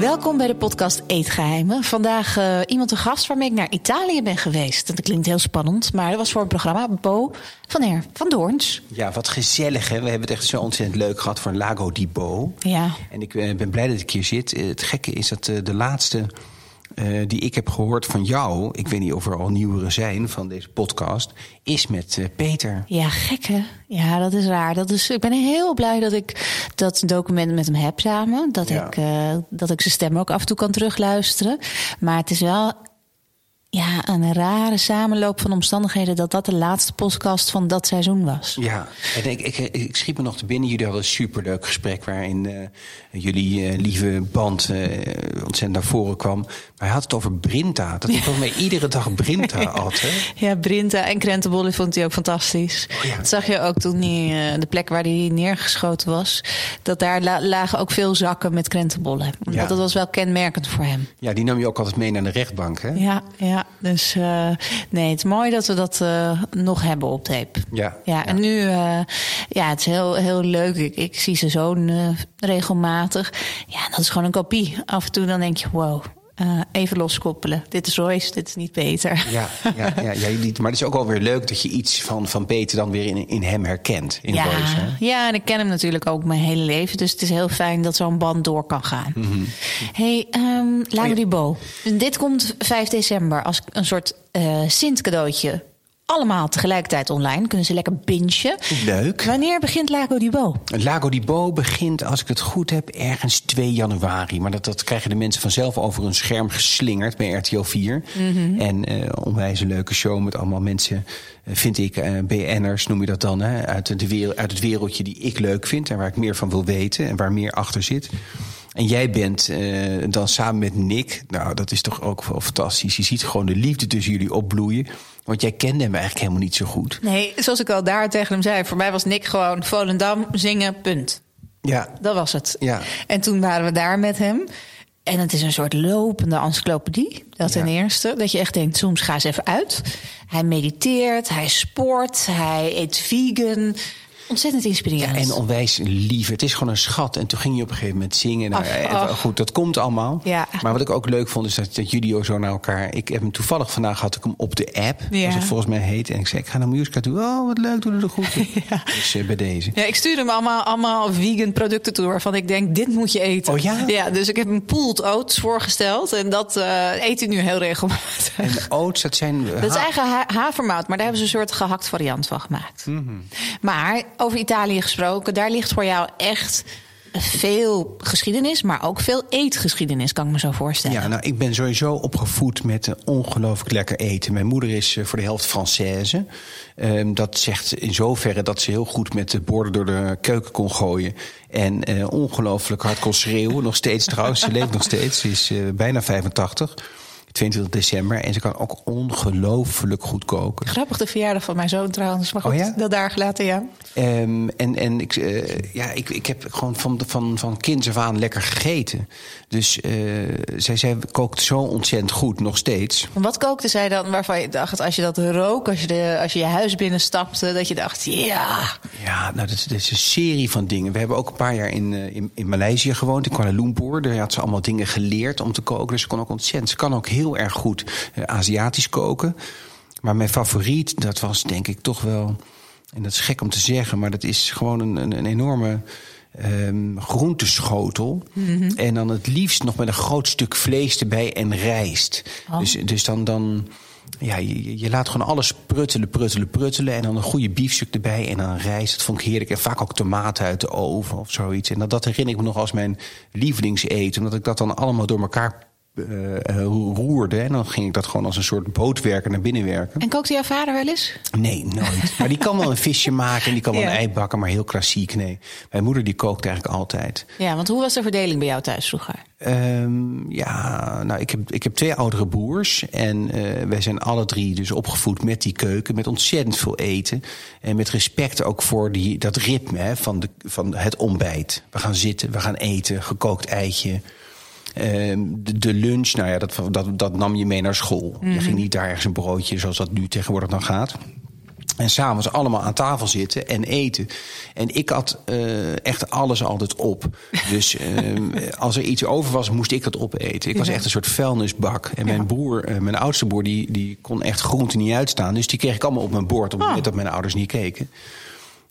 Welkom bij de podcast Eetgeheimen. Vandaag uh, iemand te gast waarmee ik naar Italië ben geweest. Dat klinkt heel spannend, maar dat was voor het programma Bo van Her van Doorns. Ja, wat gezellig hè. We hebben het echt zo ontzettend leuk gehad voor Lago di Bo. Ja. En ik uh, ben blij dat ik hier zit. Uh, het gekke is dat de laatste uh, die ik heb gehoord van jou, ik weet niet of er al nieuwere zijn van deze podcast, is met uh, Peter. Ja, gekke. Ja, dat is raar. Dat is, ik ben heel blij dat ik dat document met hem heb samen. Dat, ja. ik, uh, dat ik zijn stem ook af en toe kan terugluisteren. Maar het is wel ja, een rare samenloop van omstandigheden dat dat de laatste podcast van dat seizoen was. Ja, en ik, ik, ik schiet me nog te binnen. Jullie hadden een superleuk gesprek waarin uh, jullie uh, lieve band uh, ontzettend naar voren kwam. Maar hij had het over Brinta. Dat hij volgens mij iedere dag Brinta had. Hè? Ja, Brinta en krentenbollen vond hij ook fantastisch. Oh, ja. Dat zag je ook toen hij, de plek waar hij neergeschoten was. Dat daar la lagen ook veel zakken met krentenbollen. Ja. Dat was wel kenmerkend voor hem. Ja, die nam je ook altijd mee naar de rechtbank, hè? Ja, ja dus uh, nee, het is mooi dat we dat uh, nog hebben op tape. Ja. Ja, en nu, uh, ja, het is heel, heel leuk. Ik, ik zie zijn zoon regelmatig. Ja, dat is gewoon een kopie. Af en toe dan denk je, wow, uh, even loskoppelen. Dit is Royce, dit is niet Peter. Ja, ja, ja, ja, maar het is ook alweer leuk dat je iets van, van Peter dan weer in, in hem herkent. In ja, Royce, hè? ja, en ik ken hem natuurlijk ook mijn hele leven. Dus het is heel fijn dat zo'n band door kan gaan. Mm -hmm. hey, um, Lago di Bo. Dit komt 5 december als een soort uh, Sint cadeautje allemaal tegelijkertijd online. Kunnen ze lekker bingen. Leuk. Wanneer begint Lago di Bo? Lago di Bo begint, als ik het goed heb, ergens 2 januari. Maar dat, dat krijgen de mensen vanzelf over hun scherm geslingerd bij RTL 4. Mm -hmm. En uh, onwijs een leuke show met allemaal mensen, uh, vind ik, uh, BN'ers noem je dat dan, hè, uit, de wereld, uit het wereldje die ik leuk vind en waar ik meer van wil weten en waar meer achter zit. En jij bent uh, dan samen met Nick, nou dat is toch ook wel fantastisch. Je ziet gewoon de liefde tussen jullie opbloeien. Want jij kende hem eigenlijk helemaal niet zo goed. Nee, zoals ik al daar tegen hem zei, voor mij was Nick gewoon Volendam zingen, punt. Ja. Dat was het. Ja. En toen waren we daar met hem. En het is een soort lopende encyclopedie. Dat ten ja. eerste. Dat je echt denkt, soms ga eens even uit. Hij mediteert, hij sport, hij eet vegan. Ontzettend inspirerend. Ja, en onwijs lief. Het is gewoon een schat. En toen ging je op een gegeven moment zingen. Nou, ach, ach. Goed, dat komt allemaal. Ja. Maar wat ik ook leuk vond, is dat, dat jullie ook zo naar elkaar... Ik heb hem toevallig vandaag had ik hem op de app, ja. zoals het volgens mij heet. En ik zei, ik ga naar Musica toe. Oh, wat leuk, doe er goed. ja. Dus uh, bij deze. Ja, ik stuurde hem allemaal, allemaal vegan producten toe... waarvan ik denk, dit moet je eten. Oh ja? Ja, dus ik heb hem pooled oats voorgesteld. En dat uh, eet hij nu heel regelmatig. En oats, dat zijn... Dat is eigen ha havermout, maar daar hebben ze een soort gehakt variant van gemaakt. Mm -hmm. Maar over Italië gesproken daar ligt voor jou echt veel geschiedenis, maar ook veel eetgeschiedenis, kan ik me zo voorstellen. Ja, nou, ik ben sowieso opgevoed met ongelooflijk lekker eten. Mijn moeder is voor de helft Française. Um, dat zegt in zoverre dat ze heel goed met de borden door de keuken kon gooien. En uh, ongelooflijk hard kon schreeuwen. nog steeds trouwens, ze leeft nog steeds. Ze is uh, bijna 85. 22 december. En ze kan ook ongelooflijk goed koken. Grappig de verjaardag van mijn zoon trouwens. Maar goed, oh ja? dat daar gelaten, ja. Um, en en ik, uh, ja, ik, ik heb gewoon van, van, van kinds af aan lekker gegeten. Dus uh, zij, zij kookt zo ontzettend goed, nog steeds. Wat kookte zij dan waarvan je dacht, als je dat rook, als je, de, als je je huis binnenstapte, dat je dacht, ja. Ja, nou, dat is, dat is een serie van dingen. We hebben ook een paar jaar in, in, in Maleisië gewoond, in Kuala Lumpur. Daar had ze allemaal dingen geleerd om te koken. Dus ze kon ook ontzettend, ze kan ook heel erg goed uh, Aziatisch koken. Maar mijn favoriet, dat was denk ik toch wel... en dat is gek om te zeggen... maar dat is gewoon een, een, een enorme um, groenteschotel. Mm -hmm. En dan het liefst nog met een groot stuk vlees erbij en rijst. Oh. Dus, dus dan... dan ja, je, je, laat gewoon alles pruttelen, pruttelen, pruttelen. En dan een goede biefstuk erbij. En dan rijst. Dat vond ik heerlijk. En vaak ook tomaten uit de oven of zoiets. En dat, dat herinner ik me nog als mijn lievelingseten. Omdat ik dat dan allemaal door elkaar roerde. En dan ging ik dat gewoon als een soort bootwerker naar binnen werken. En kookte jouw vader wel eens? Nee, nooit. maar die kan wel een visje maken en die kan wel een ei bakken, maar heel klassiek, nee. Mijn moeder die kookt eigenlijk altijd. Ja, want hoe was de verdeling bij jou thuis vroeger? Um, ja, nou, ik heb, ik heb twee oudere broers. En uh, wij zijn alle drie dus opgevoed met die keuken. Met ontzettend veel eten. En met respect ook voor die, dat ritme hè, van, de, van het ontbijt. We gaan zitten, we gaan eten, gekookt eitje. Ehm, de, de, lunch, nou ja, dat, dat, dat nam je mee naar school. Je mhm. ging niet daar ergens een broodje zoals dat nu tegenwoordig dan gaat. En s'avonds allemaal aan tafel zitten en eten. En ik had uh, echt alles altijd op. Dus uh, als er iets over was, moest ik dat opeten. Ik was echt een soort vuilnisbak. En mijn broer, uh, mijn oudste broer, die, die kon echt groente niet uitstaan. Dus die kreeg ik allemaal op mijn bord, op het moment dat mijn ouders niet keken.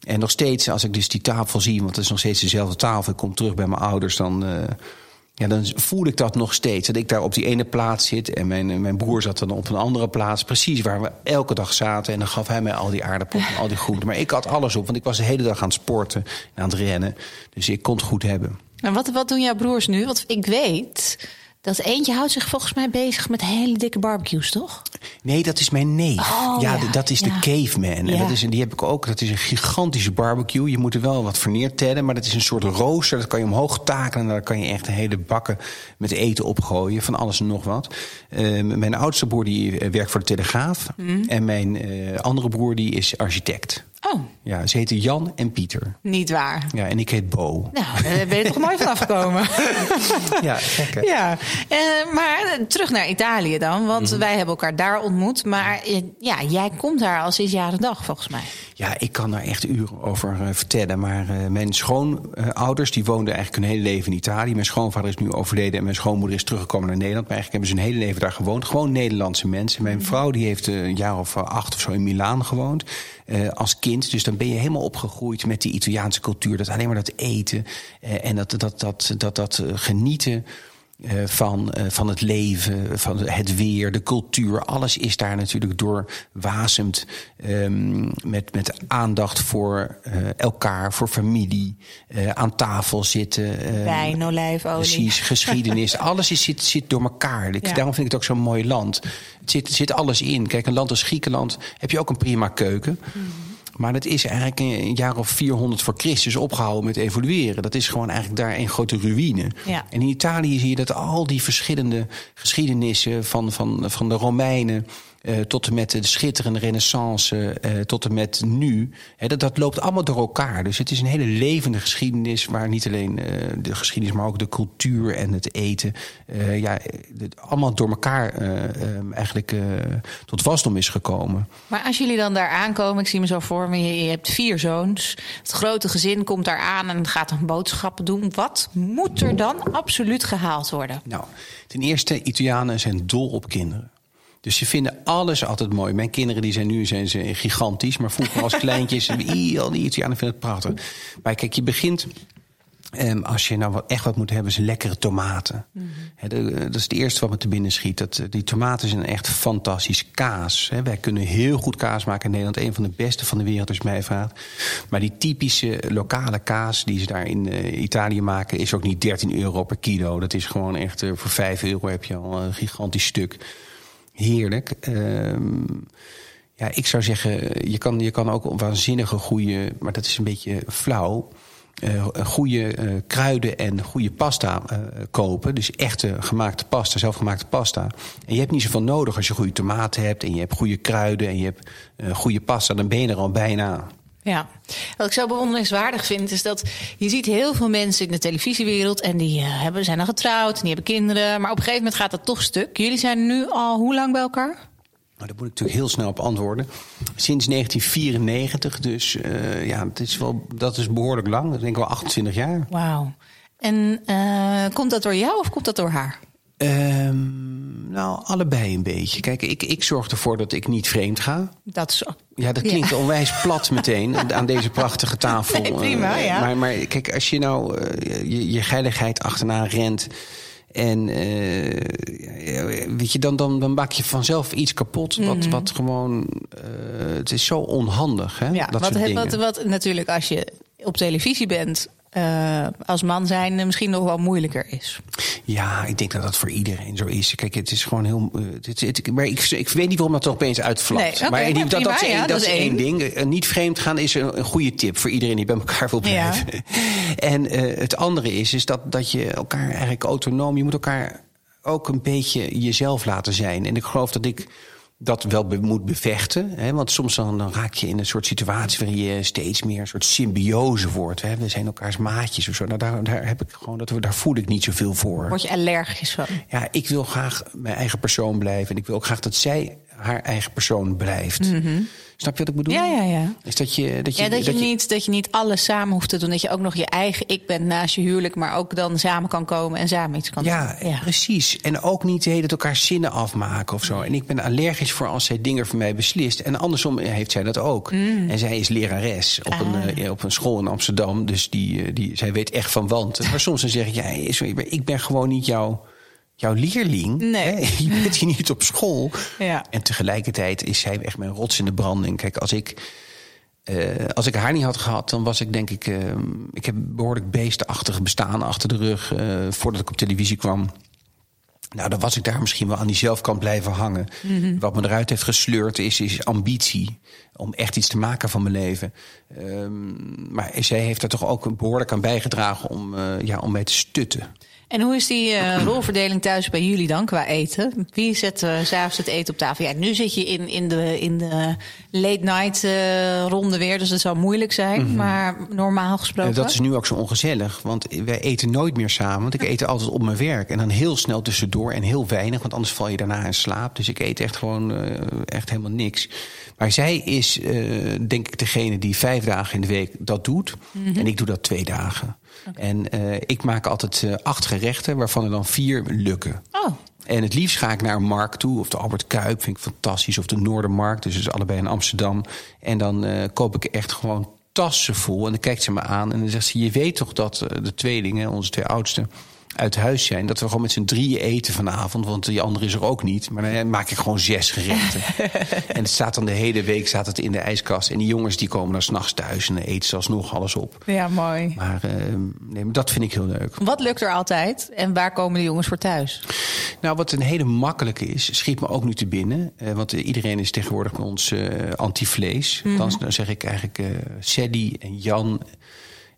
En nog steeds, als ik dus die tafel zie, want het is nog steeds dezelfde tafel. Ik kom terug bij mijn ouders, dan ja, dan voel ik dat nog steeds. Dat ik daar op die ene plaats zit en mijn, mijn broer zat dan op een andere plaats. Precies waar we elke dag zaten. En dan gaf hij mij al die aardappelen en al die groenten. Maar ik had alles op, want ik was de hele dag aan het sporten en aan het rennen. Dus ik kon het goed hebben. En wat, wat doen jouw broers nu? Want ik weet dat eentje houdt zich volgens mij bezig met hele dikke barbecues, toch? Nee, dat is mijn neef. Oh, ja, dat is de caveman. En dat is, die heb ik ook. Dat is een gigantische barbecue. Je moet er wel wat voor neertellen. Maar dat is een soort rooster. Dat kan je omhoog taken. En daar kan je echt hele bakken met eten opgooien. Van alles en nog wat. Uh, mijn oudste broer die eh, werkt voor de Telegraaf. Mm. En mijn uh, andere broer die is architect. Oh. Ja, ze heten Jan en Pieter. Niet waar. Ja, en ik heet Bo. Nou, daar ben je toch mooi vanaf gekomen. ja, gek Ja, uh, maar terug naar Italië dan. Want mhm. wij hebben elkaar daar ontmoet. Maar uh, ja, jij komt daar al sinds jaren dag, volgens mij. Ja, ik kan daar echt uren over uh, vertellen. Maar mijn schoonouders, die woonden eigenlijk hun hele leven in Italië. Mijn schoonvader is nu overleden en mijn schoonmoeder is teruggekomen naar Nederland. Maar eigenlijk hebben ze hun hele leven daar gewoond. Gewoon Nederlandse mensen. Mijn mhm. vrouw die heeft een jaar of acht of zo in Milaan gewoond. als kind. Dus dan ben je helemaal opgegroeid met die Italiaanse cultuur. Dat alleen maar dat eten uh, en dat, dat, dat, dat, dat genieten uh, van, uh, van het leven, van het weer, de cultuur. Alles is daar natuurlijk doorwasemd um, met, met aandacht voor uh, elkaar, voor familie, aan tafel zitten. Wijn, olijfolie. Precies, geschiedenis. alles is, zit, zit door elkaar. Ja. Daarom vind ik het ook zo'n mooi land. Het zit, zit alles in. Kijk, een land als Griekenland heb je ook een prima keuken. Mm. Maar dat is eigenlijk een jaar of 400 voor Christus opgehouden met evolueren. Dat is gewoon eigenlijk daar een grote ruïne. Ja. En in Italië zie je dat al die verschillende geschiedenissen van, van, van de Romeinen uh, tot en met de schitterende renaissance, uh, tot en met nu. dat, dat loopt allemaal door elkaar. Dus het is een hele levende geschiedenis... waar niet alleen uh, de geschiedenis, maar ook de cultuur en het eten... ja, allemaal door elkaar eigenlijk tot wasdom is gekomen. Maar als jullie dan daar aankomen, ik zie me zo voor me... je hebt vier zoons, het grote gezin komt daar aan... en gaat een boodschappen doen. Wat moet er dan absoluut gehaald worden? Nou, ten eerste, Italianen zijn dol op kinderen. Dus ze vinden alles altijd mooi. Mijn kinderen die zijn nu zijn ze gigantisch. Maar vroeger als kleintjes, al die Italianen vinden het prachtig. Maar kijk, je begint... Um, als je nou wat, echt wat moet hebben, is lekkere tomaten. Mm dat is het eerste wat me te binnen schiet. Dat, eh, die tomaten zijn echt fantastisch. Kaas. wij kunnen heel goed kaas maken in Nederland. Een van de beste van de wereld, als je mij vraagt. Maar die typische lokale kaas die ze daar in uh, Italië maken... is ook niet 13 euro per kilo. Dat is gewoon echt... Uh, voor 5 euro heb je al een gigantisch stuk heerlijk. Ehm, ja, ik zou zeggen, je kan, je kan ook waanzinnige goede, maar dat is een beetje flauw. Uh, goede uh, kruiden en goede pasta uh, kopen. Dus echte gemaakte pasta, zelfgemaakte pasta. En je hebt niet zoveel nodig als je goede tomaten hebt... en je hebt goede kruiden en je hebt goede pasta. Dan ben je er al bijna. Ja, wat ik zo bewonderingswaardig vind is dat je ziet heel veel mensen in de televisiewereld en die uh, hebben, zijn al getrouwd en die hebben kinderen, maar op een gegeven moment gaat dat toch stuk. Jullie zijn nu al hoe lang bij elkaar? Nou, daar moet ik natuurlijk heel snel op antwoorden. Sinds 1994, dus uh, ja, het is wel, dat is behoorlijk lang. Dat denk ik wel 28 jaar. Wauw. En uh, komt dat door jou of komt dat door haar? Um, nou, allebei een beetje. Kijk, ik, ik zorg ervoor dat ik niet vreemd ga. Dat is Ja, dat klinkt onwijs plat meteen aan deze prachtige tafel. Nee, prima, eh, ja. Maar, maar kijk, als je nou uh, je, je geiligheid achterna rent... En uh, weet je, dan, dan, dan maak je vanzelf iets kapot. Wat, mm -hmm. wat gewoon. Uh, het is zo onhandig. Hè, ja, dat wat, soort wat, wat natuurlijk, als je op televisie bent uh, als man zijn misschien nog wel moeilijker is. Ja, ik denk dat dat voor iedereen zo is. Kijk, het is gewoon heel. Uh, het, het, maar ik, ik weet niet waarom dat toch opeens uitvlapt. Nee, okay, maar dat, dat, dat, is, één, dat is één ding. Uh, niet vreemd gaan is een, een, goede tip voor iedereen die bij elkaar wil blijven. Ja. en het andere is, is dat, dat je elkaar eigenlijk autonoom. Je moet elkaar ook een beetje jezelf laten zijn. En ik geloof dat ik dat wel be moet bevechten. Hè? Want soms dan, dan, raak je in een soort situatie waarin je steeds meer een soort symbiose wordt. Hè? We zijn elkaars maatjes of zo. Nou, daar, daar, heb ik gewoon, dat, daar voel ik niet zoveel voor. Word je allergisch van? Ja, ik wil graag mijn eigen persoon blijven. En ik wil ook graag dat zij haar eigen persoon blijft. Mm -hmm. Snap je wat ik bedoel? Ja, ja, ja. Is dat je, dat je, ja, dat, je, niet, dat je niet alles samen hoeft te doen. Dat je ook nog je eigen ik bent naast je huwelijk, maar ook dan samen kan komen en samen iets kan ja, doen. Ja, precies. En ook niet de hele tijd elkaar zinnen afmaken of zo. En ik ben allergisch voor als zij dingen voor mij beslist. En andersom heeft zij dat ook. Mm. En zij is lerares op, een, ah. uh, op een school in Amsterdam. Dus die, uh, die, zij weet echt van want. Maar soms dan zeg ik, ja, ik ben gewoon niet jouw jouw leerling. Nee. je bent hier niet op school. Ja. En tegelijkertijd is zij echt mijn rots in de branding. Kijk, als ik, uh, als ik haar niet had gehad, dan was ik denk ik. Uh, ik heb behoorlijk beestenachtig bestaan achter de rug uh, voordat ik op televisie kwam. Nou, dan was ik daar misschien wel aan die zelfkant blijven hangen. Mm -hmm. Wat me eruit heeft gesleurd is, is ambitie. Om echt iets te maken van mijn leven. Um, maar zij heeft er toch ook behoorlijk aan bijgedragen om, ja, om mij te stutten. En hoe is die uh, rolverdeling thuis bij jullie dan qua eten? Wie zet uh, s'avonds het eten op tafel? Ja, nu zit je in, in, de, in de late night uh, ronde weer, dus dat zou moeilijk zijn. Mm -hmm. Maar normaal gesproken. dat is nu ook zo ongezellig, want wij eten nooit meer samen. Want ik eet altijd op mijn werk en dan heel snel tussendoor en heel weinig, want anders val je daarna in slaap. Dus ik eet echt gewoon echt helemaal niks. Maar zij is denk ik degene die vijf dagen in de week dat doet. Mm -hmm. En ik doe dat twee dagen. Okay. En uh, ik maak altijd uh, acht gerechten, waarvan er dan vier lukken. Oh. En het liefst ga ik naar een markt toe, of de Albert Kuip, vind ik fantastisch, of de Noordermarkt, dus is allebei in Amsterdam. En dan uh, koop ik echt gewoon tassen vol. En dan kijkt ze me aan en dan zegt ze: Je weet toch dat de tweelingen, onze twee oudsten uit huis zijn. Dat we gewoon met z'n drieën eten vanavond. Want die andere is er ook niet. Maar dan maak ik gewoon zes gerechten. en het staat dan de hele week staat het in de ijskast. En die jongens die komen dan s'nachts thuis en dan eten ze alsnog alles op. Ja, mooi. Maar, uh, nee, maar dat vind ik heel leuk. Wat lukt er altijd? En waar komen de jongens voor thuis? Nou, wat een hele makkelijke is, schiet me ook nu te binnen. Uh, want uh, iedereen is tegenwoordig bij ons anti-vlees. Mm -hmm. Dan zeg ik eigenlijk Sadie en Jan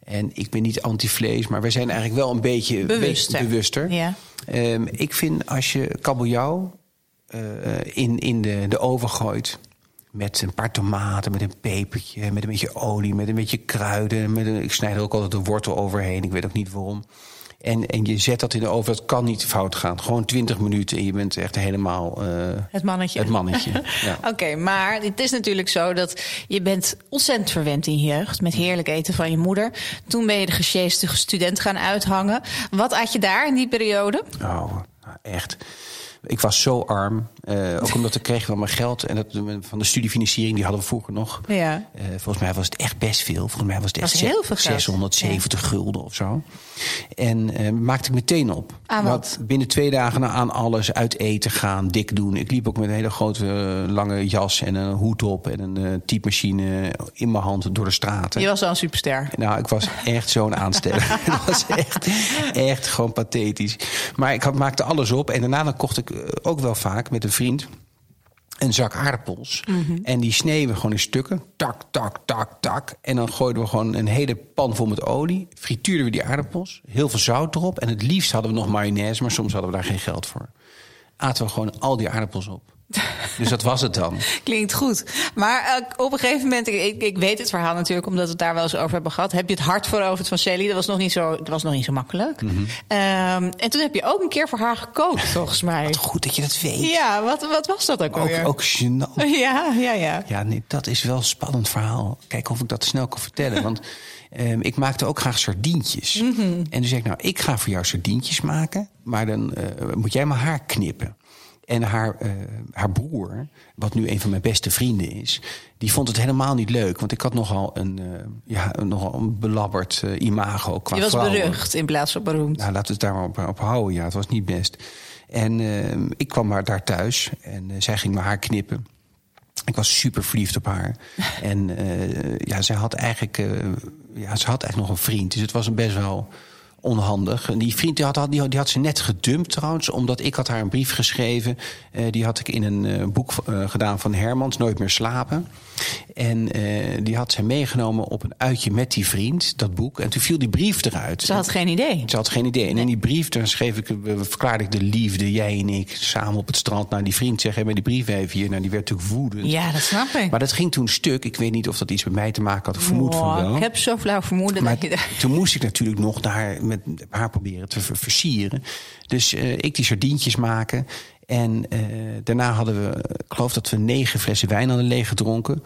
en ik ben niet anti-vlees, maar wij zijn eigenlijk wel een beetje bewuster. Be bewuster. Ja. Um, ik vind als je kabeljauw uh, in, in de, de oven gooit... met een paar tomaten, met een pepertje, met een beetje olie... met een beetje kruiden, met een, ik snijd er ook altijd de wortel overheen. Ik weet ook niet waarom. En, en je zet dat in de oven, dat kan niet fout gaan. Gewoon 20 minuten en je bent echt helemaal... Uh, het mannetje. Het mannetje, ja. Oké, okay, maar het is natuurlijk zo dat je bent ontzettend verwend in je jeugd... met heerlijk eten van je moeder. Toen ben je de gesjeeste student gaan uithangen. Wat at je daar in die periode? Oh, nou, echt... Ik was zo arm. Uh, ook omdat ik kreeg wel mijn geld. En dat, van de studiefinanciering, die hadden we vroeger nog. Ja. Uh, volgens mij was het echt best veel. Volgens mij was het echt was heel veel 670 ja. gulden of zo. En uh, maakte ik meteen op. Aan wat? Binnen twee dagen aan alles. Uit eten gaan, dik doen. Ik liep ook met een hele grote lange jas en een hoed op. En een typemachine in mijn hand door de straten. Je was al een superster. Nou, ik was echt zo'n aansteller. dat was echt, echt gewoon pathetisch. Maar ik had, maakte alles op. En daarna dan kocht ik ook wel vaak met een vriend een zak aardappels. Mm -hmm. En die sneden we gewoon in stukken. Tak, tak, tak, tak. En dan gooiden we gewoon een hele pan vol met olie. Frituurden we die aardappels. Heel veel zout erop. En het liefst hadden we nog mayonaise, maar soms hadden we daar geen geld voor. Aten we gewoon al die aardappels op. Dus dat was het dan. Klinkt goed. Maar uh, op een gegeven moment, ik, ik weet het verhaal natuurlijk, omdat we het daar wel eens over hebben gehad. Heb je het hart veroverd van Sally? Dat was nog niet zo, dat was nog niet zo makkelijk. Mm -hmm. um, en toen heb je ook een keer voor haar gekookt, volgens mij. Wat goed dat je dat weet. Ja, wat, wat was dat ook alweer? Ook, ook gênant. Ja, ja, ja. Ja, nee, dat is wel een spannend verhaal. Kijk of ik dat snel kan vertellen. Want um, ik maakte ook graag sardientjes. Mm -hmm. En toen zei ik, nou, ik ga voor jou sardientjes maken. Maar dan uh, moet jij maar haar knippen. En haar, uh, haar broer, wat nu een van mijn beste vrienden is, die vond het helemaal niet leuk. Want ik had nogal een, uh, ja, nogal een belabberd uh, imago qua Je was vrouwen. berucht in plaats van beroemd. Nou, laten we het daar maar op, op houden. Ja, het was niet best. En ik kwam maar daar thuis en zij ging me haar knippen. Ik was super verliefd op haar. en ja, zij had eigenlijk, ja, ze had eigenlijk nog een vriend. Dus het was een best wel onhandig. En die vriend die had, die, die had ze net gedumpt trouwens, omdat ik had haar een brief geschreven. Uh, die had ik in een uh, boek uh, gedaan van Hermans, Nooit meer slapen. En die had zij meegenomen op een uitje met die vriend, dat boek. En toen viel die brief eruit. Ze had geen idee. Ze had geen idee. En in die brief dan schreef ik, verklaarde ik de liefde, jij en ik, samen op het strand naar die vriend. Zeg, maar die brief even hier. Nou, die werd natuurlijk woedend. Ja, dat snap ik. Maar dat ging toen stuk. Ik weet niet of dat iets met mij te maken had. Ik vermoed wow, van wel. Ik heb zo flauw vermoeden. Maar dat je... toen moest ik natuurlijk nog daar met haar proberen te versieren. Dus uh, ik die sardientjes maken. En uh, daarna hadden we, ik geloof dat we negen flessen wijn hadden leeg gedronken.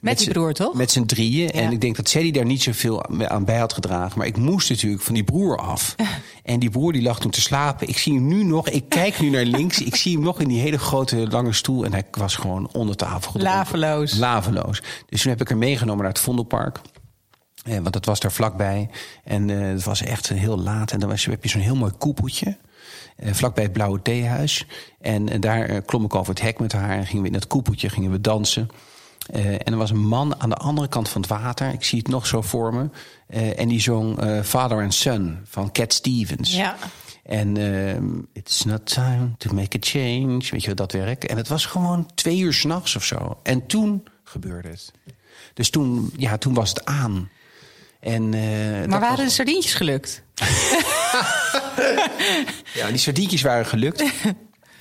Met die broer, toch? Met z'n drieën. Ja. En ik denk dat Sadie daar niet zoveel aan bij had gedragen. Maar ik moest natuurlijk van die broer af. en die broer die lag toen te slapen. Ik zie hem nu nog. Ik kijk nu naar links. ik zie hem nog in die hele grote lange stoel. En hij was gewoon onder tafel gedronken. Laveloos. Laveloos. Dus toen heb ik hem meegenomen naar het Vondelpark. Ja, want dat was daar vlakbij. En uh, het was echt heel laat. En dan was, heb je zo'n heel mooi koepeltje. Uh, vlakbij het Blauwe Theehuis. En uh, daar klom ik over het hek met haar. En gingen we in dat koepeltje gingen we dansen. en er was een man aan de andere kant van het water. Ik zie het nog zo voor me. en die zong Father and Son van Cat Stevens. Ja. En it's not time to make a change. Weet je dat werk? En het was gewoon twee uur s'nachts of zo. En toen gebeurde het. Dus toen, ja, toen was het aan. En, uh, maar waren was... de sardientjes gelukt? ja, die sardientjes waren gelukt.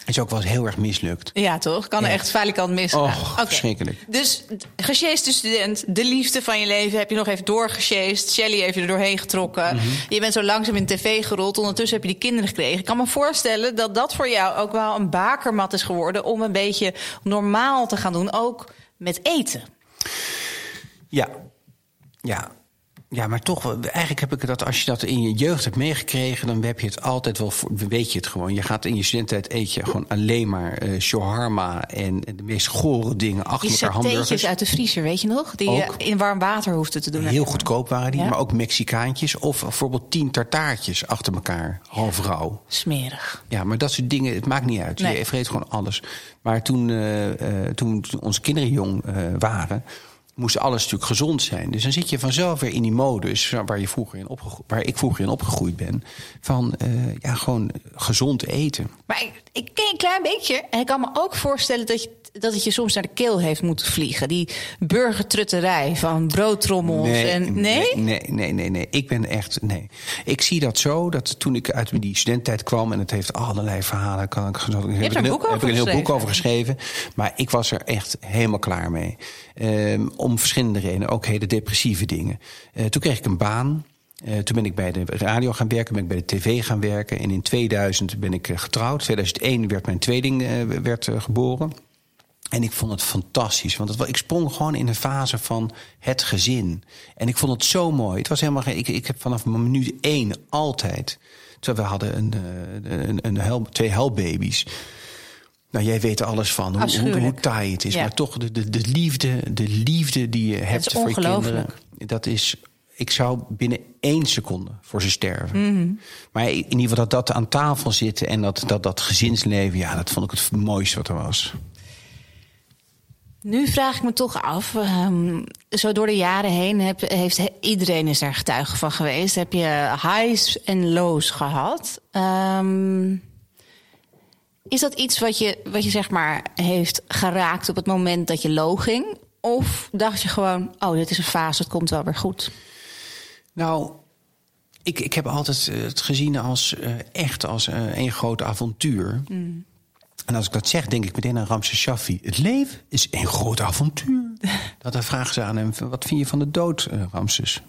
Is ook wel eens heel erg mislukt. Ja, toch? Kan er echt falikant misgaan. Okay. verschrikkelijk. Dus gesjeeste student, de liefde van je leven... heb je nog even doorgesjeest. Shelly heeft je er doorheen getrokken. Mhm. Mm -hmm. Je bent zo langzaam in tv gerold. Ondertussen heb je die kinderen gekregen. Ik kan me voorstellen dat dat voor jou ook wel een bakermat is geworden... om een beetje normaal te gaan doen, ook met eten. Ja, ja. Ja, maar toch, eigenlijk heb ik dat als je dat in je jeugd hebt meegekregen, dan heb je het altijd wel, weet je het gewoon. Je gaat in je studententijd eet je gewoon alleen maar uh, shawarma en de meest gore dingen achter die elkaar hamburgers. uit de vriezer, weet je nog? Die ook, je in warm water hoefde te doen. Heel goedkoop waren die, ja? maar ook Mexicaantjes of bijvoorbeeld tien tartaartjes achter elkaar, half rauw. Smerig. Ja, maar dat soort dingen, het maakt niet uit. Nee. Je vreet gewoon alles. Maar toen, uh, uh, toen onze kinderen jong waren moest alles natuurlijk gezond zijn. Dus dan zit je vanzelf weer in die modus waar, je vroeger in waar ik vroeger in opgegroeid ben. Van uh, ja, gewoon gezond eten. Maar ik, ik ken een klein beetje. En ik kan me ook voorstellen dat, je, dat het je soms naar de keel heeft moeten vliegen. Die burgertrutterij van broodtrommels. Nee, en, nee? nee? Nee, nee, nee, Ik ben echt. Nee. Ik zie dat zo dat toen ik uit die studententijd kwam. en het heeft allerlei verhalen. Kan ik, heb, ik een, heel, heb ik een heel boek over geschreven. Maar ik was er echt helemaal klaar mee. Um, om verschillende redenen, ook hele depressieve dingen. Uh, toen kreeg ik een baan. Uh, toen ben ik bij de radio gaan werken, ben ik bij de tv gaan werken. En in 2000 ben ik getrouwd. 2001 werd mijn tweeling uh, werd, geboren. En ik vond het fantastisch. Want het, ik sprong gewoon in een fase van het gezin. En ik vond het zo mooi. Het was helemaal. Ik, ik heb vanaf minuut één altijd. Terwijl we hadden een, een, een hel, twee helbaby's. Nou, jij weet er alles van, hoe, hoe, hoe taai het is. Ja. Maar toch, de, de, de, liefde, de liefde die je hebt voor je kinderen... dat is, ik zou binnen één seconde voor ze sterven. Mm -hmm. Maar in ieder geval dat dat aan tafel zitten... en dat, dat, dat gezinsleven, ja, dat vond ik het mooiste wat er was. Nu vraag ik me toch af, um, zo door de jaren heen heb, heeft iedereen is daar getuige van geweest. Heb je highs en lows gehad? Um, is dat iets wat je, wat je zeg maar heeft geraakt op het moment dat je low ging? Of dacht je gewoon, oh, dit is een fase, het komt wel weer goed? Nou, ik, ik heb altijd het gezien als uh, echt als uh, een groot avontuur. Mm. En als ik dat zeg, denk ik meteen aan Ramses Shaffi. Het leven is een groot avontuur. dat dan vragen ze aan hem, wat vind je van de dood, uh, Ramses?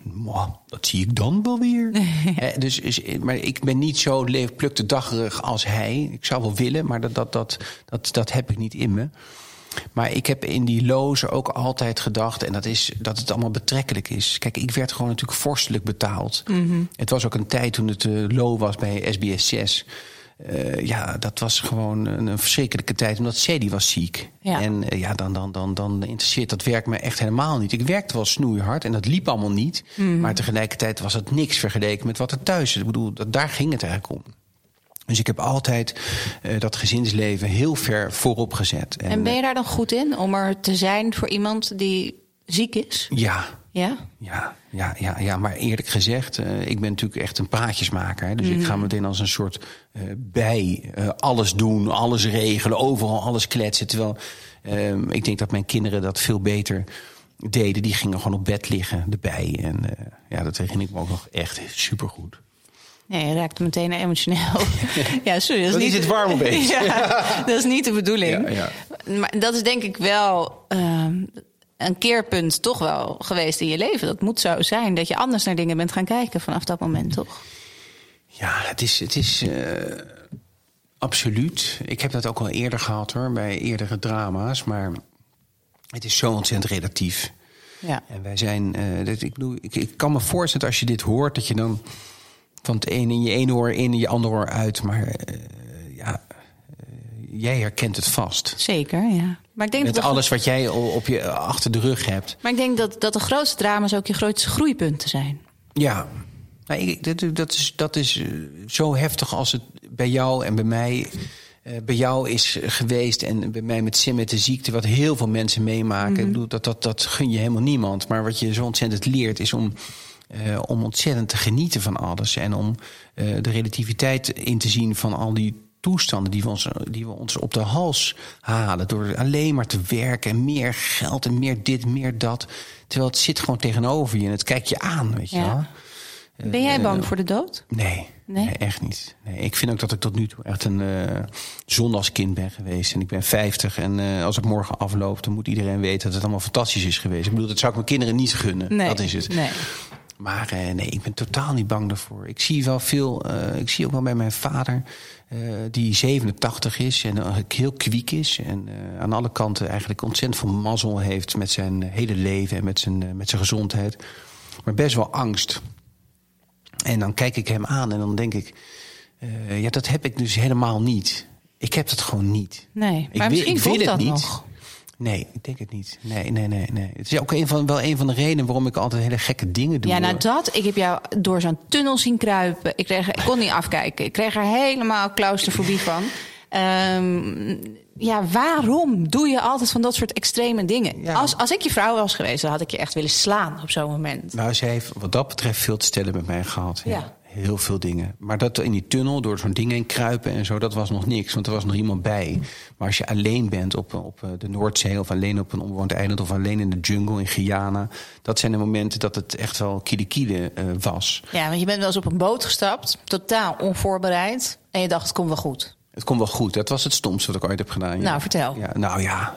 Dat zie ik dan wel weer. eh, dus, is, maar ik ben niet zo plukte daggerig als hij. Ik zou wel willen, maar dat, dat, dat, dat, dat heb ik niet in me. Maar ik heb in die loze ook altijd gedacht... en dat is dat het allemaal betrekkelijk is. Kijk, ik werd gewoon natuurlijk vorstelijk betaald. Mm -hmm. Het was ook een tijd toen het uh, low was bij SBS 6... Uh, ja, dat was gewoon een, een verschrikkelijke tijd, omdat Sadie was ziek. Ja. En uh, ja, dan, dan, dan, dan interesseert dat werk me echt helemaal niet. Ik werkte wel snoeihard en dat liep allemaal niet. Mm. Maar tegelijkertijd was het niks vergeleken met wat er thuis is. Ik bedoel, dat, daar ging het eigenlijk om. Dus ik heb altijd uh, dat gezinsleven heel ver voorop gezet. En, en ben je daar dan goed in om er te zijn voor iemand die ziek is? Ja. Ja? Ja, ja, ja, ja. maar eerlijk gezegd, uh, ik ben natuurlijk echt een praatjesmaker. Hè, dus mm. ik ga meteen als een soort uh, bij alles doen, alles regelen, overal alles kletsen. Terwijl ehm, ik denk dat mijn kinderen dat veel beter deden. Die gingen gewoon op bed liggen, erbij. En ja, dat herinner ik me ook nog echt supergoed. Nee, je raakt meteen emotioneel. ja, sorry. Dat, is, niet, het warm opeens. ja, dat is niet de bedoeling. Ja, ja. Maar dat is denk ik wel uh, een keerpunt toch wel geweest in je leven. Dat moet zo zijn dat je anders naar dingen bent gaan kijken vanaf dat moment, toch? Ja, het is, het is uh, absoluut. Ik heb dat ook al eerder gehad hoor, bij eerdere drama's. Maar het is zo ontzettend relatief. Ja. En wij zijn, uh, dat, ik, bedoel, ik, ik kan me voorstellen als je dit hoort, dat je dan van het ene in je ene oor in en je andere oor uit. Maar uh, ja, jij herkent het vast. Zeker, ja. Maar ik denk Met dat alles wat jij op je achter de rug hebt. Maar ik denk dat, dat de grootste drama's ook je grootste groeipunten zijn. Ja, nou, ik, dat, dat, is, dat is eh, zo heftig als het bij jou en bij mij... Uh, bij jou is geweest en bij mij met Sim met de ziekte... wat heel veel mensen meemaken. Mm -hmm. Ik bedoel, dat, dat, dat gun je helemaal niemand. Maar wat je zo ontzettend leert is om uh, om ontzettend te genieten van alles. En om uh, de relativiteit in te zien van al die toestanden die we, ons, die we ons op de hals halen. Door alleen maar te werken en meer geld en meer dit, meer dat. Terwijl het zit gewoon tegenover je en het kijkt je aan, weet je wel. Ben jij bang uh, voor de dood? Nee, nee? nee echt niet. Nee, ik vind ook dat ik tot nu toe echt een uh, zondagskind ben geweest. En ik ben 50 en uh, als ik morgen afloop... dan moet iedereen weten dat het allemaal fantastisch is geweest. Ik bedoel, dat zou ik mijn kinderen niet gunnen. Nee, dat is het. Nee. Maar uh, nee, ik ben totaal niet bang daarvoor. Ik zie wel veel, uh, ik zie ook wel bij mijn vader, uh, die 87 is en heel kwiek is. En aan alle kanten eigenlijk ontzettend veel mazzel heeft met zijn hele leven en met zijn, met zijn gezondheid. Maar best wel angst. En dan kijk ik hem aan en dan denk ik, ja, dat heb ik dus helemaal niet. Ik heb dat gewoon niet. Nee, maar ik misschien wil, ik wil dat het niet. nog. Nee, ik denk het niet. Nee, nee, nee, nee. Het is ook een van, wel een van de redenen waarom ik altijd hele gekke dingen doe. Ja, nou dat. Ik heb jou door zo'n tunnel zien kruipen. Ik, kreeg, ik kon niet afkijken. Ik kreeg er helemaal claustrofobie van. Um, ja, waarom doe je altijd van dat soort extreme dingen? Ja. Als, als ik je vrouw was geweest, dan had ik je echt willen slaan op zo'n moment. Nou, ze heeft wat dat betreft veel te stellen met mij gehad. Ja. ja heel veel dingen. Maar dat in die tunnel, door zo'n ding heen kruipen en zo, dat was nog niks. Want er was nog iemand bij. Maar als je alleen bent op, op eh, de Noordzee of alleen op een onbewoond eiland of alleen in de jungle in Guyana, dat zijn de momenten dat het echt wel kiele uh, was. Ja, want je bent wel eens op een boot gestapt, totaal onvoorbereid. En je dacht, het komt wel goed. Het komt wel goed. Dat was het stomste wat ik ooit heb gedaan. Ja. Nou, vertel. Ja, nou ja.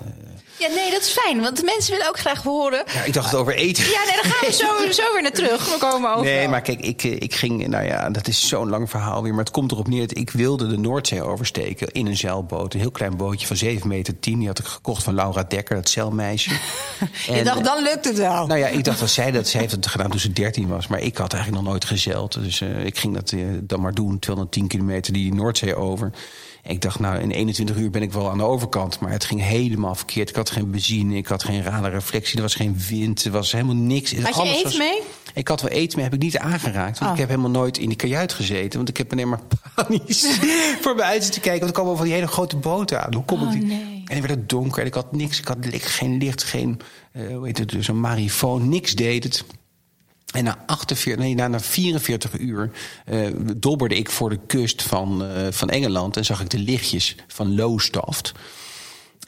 Ja, nee, dat is fijn, want de mensen willen ook graag horen. Ja, ik dacht het over eten. Ja, nee, dan gaan we zo, zo weer naar terug. We komen over. Nee, maar kijk, ik, ik ging, nou ja, dat is zo'n lang verhaal weer. Maar het komt erop neer dat ik wilde de Noordzee oversteken in een zeilboot. Een heel klein bootje van 7 meter 10. Die had ik gekocht van Laura Dekker, dat zeilmeisje. Je en, dacht, dan lukt het wel. Nou ja, ik dacht dat zij dat, zij heeft het gedaan toen ze 13 was. Maar ik had eigenlijk nog nooit gezeild. Dus uh, ik ging dat uh, dan maar doen, 210 kilometer die Noordzee over. Ik dacht, nou, in 21 uur ben ik wel aan de overkant. Maar het ging helemaal verkeerd. Ik had geen benzine, ik had geen radarreflectie, er was geen wind, er was helemaal niks. Had je eten was... mee? Ik had wel eten mee, heb ik niet aangeraakt. Want Oh. ik heb helemaal nooit in die kajuit gezeten. Want ik heb alleen maar panisch voor me uit te kijken. Want er komen van die hele grote boten aan. Hoe kom Oh, ik die? nee. En dan werd het donker en ik had niks. Ik had geen licht, geen, eh hoe heet het, zo'n marifoon. Niks deed het. En na, 48, nee, na, na 44 uur eh dobberde ik voor de kust van, eh, van Engeland... en zag ik de lichtjes van Lowestoft.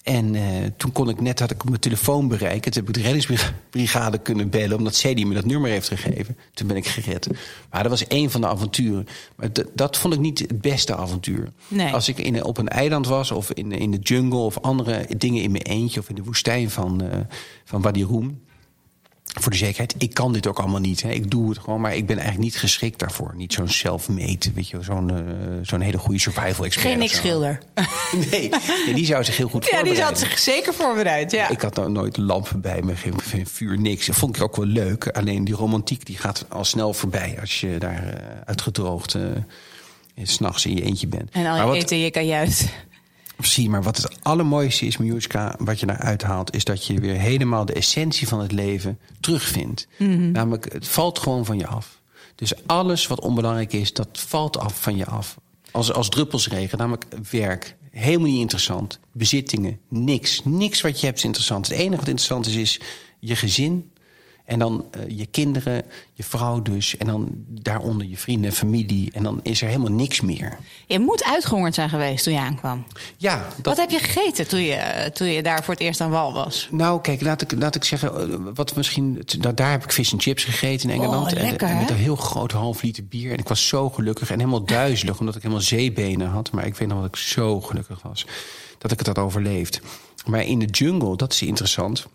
En eh, toen kon ik net, had ik mijn telefoon bereiken. Toen heb ik de reddingsbrigade kunnen bellen... omdat zij die me dat nummer heeft gegeven. Toen ben ik gered. Maar dat was één van de avonturen. Maar dat vond ik niet het beste avontuur. Nee. Als ik in, op een eiland was of in, in de jungle... of andere dingen in mijn eentje of in de woestijn van, eh van Wadi Rum voor de zekerheid, ik kan dit ook allemaal niet. Hè. Ik doe het gewoon, maar ik ben eigenlijk niet geschikt daarvoor. Niet zo'n self-made, weet je, zo'n uh, zo'n hele goede survival expert. Geen niks schilder. Nee, nee, die zou zich heel goed Ja, die voorbereiden. zat zich zeker voorbereid. Ja. Ik had nou nooit lampen bij me, geen, geen vuur, niks. Dat vond ik ook wel leuk. Alleen die romantiek die gaat al snel voorbij als je daar uh, uitgedroogd uh, s'nachts in je eentje bent. En al Maar je wat- eten je kajuit. Precies, maar wat het allermooiste is, Miljuska, wat je daaruit haalt, is dat je weer helemaal de essentie van het leven terugvindt. Mhm. Namelijk, het valt gewoon van je af. Dus alles wat onbelangrijk is, dat valt af van je af. Als, als druppelsregen, namelijk werk. Helemaal niet interessant. Bezittingen, niks. Niks wat je hebt is interessant. Het enige wat interessant is, is je gezin, en dan uh, je kinderen, je vrouw dus. En dan daaronder je vrienden en familie. En dan is er helemaal niks meer. Je moet uitgehongerd zijn geweest toen je aankwam. Ja. Dat... Wat heb je gegeten toen je, toen je daar voor het eerst aan wal was? Nou, kijk, laat ik, laat ik zeggen. Wat misschien, nou, daar heb ik vis en chips gegeten in Engeland. Oh, lekker, en, en met een heel groot half liter bier. En ik was zo gelukkig en helemaal duizelig. omdat ik helemaal zeebenen had. Maar ik weet nog dat ik zo gelukkig was. Dat ik het had overleefd. Maar in de jungle, dat is interessant.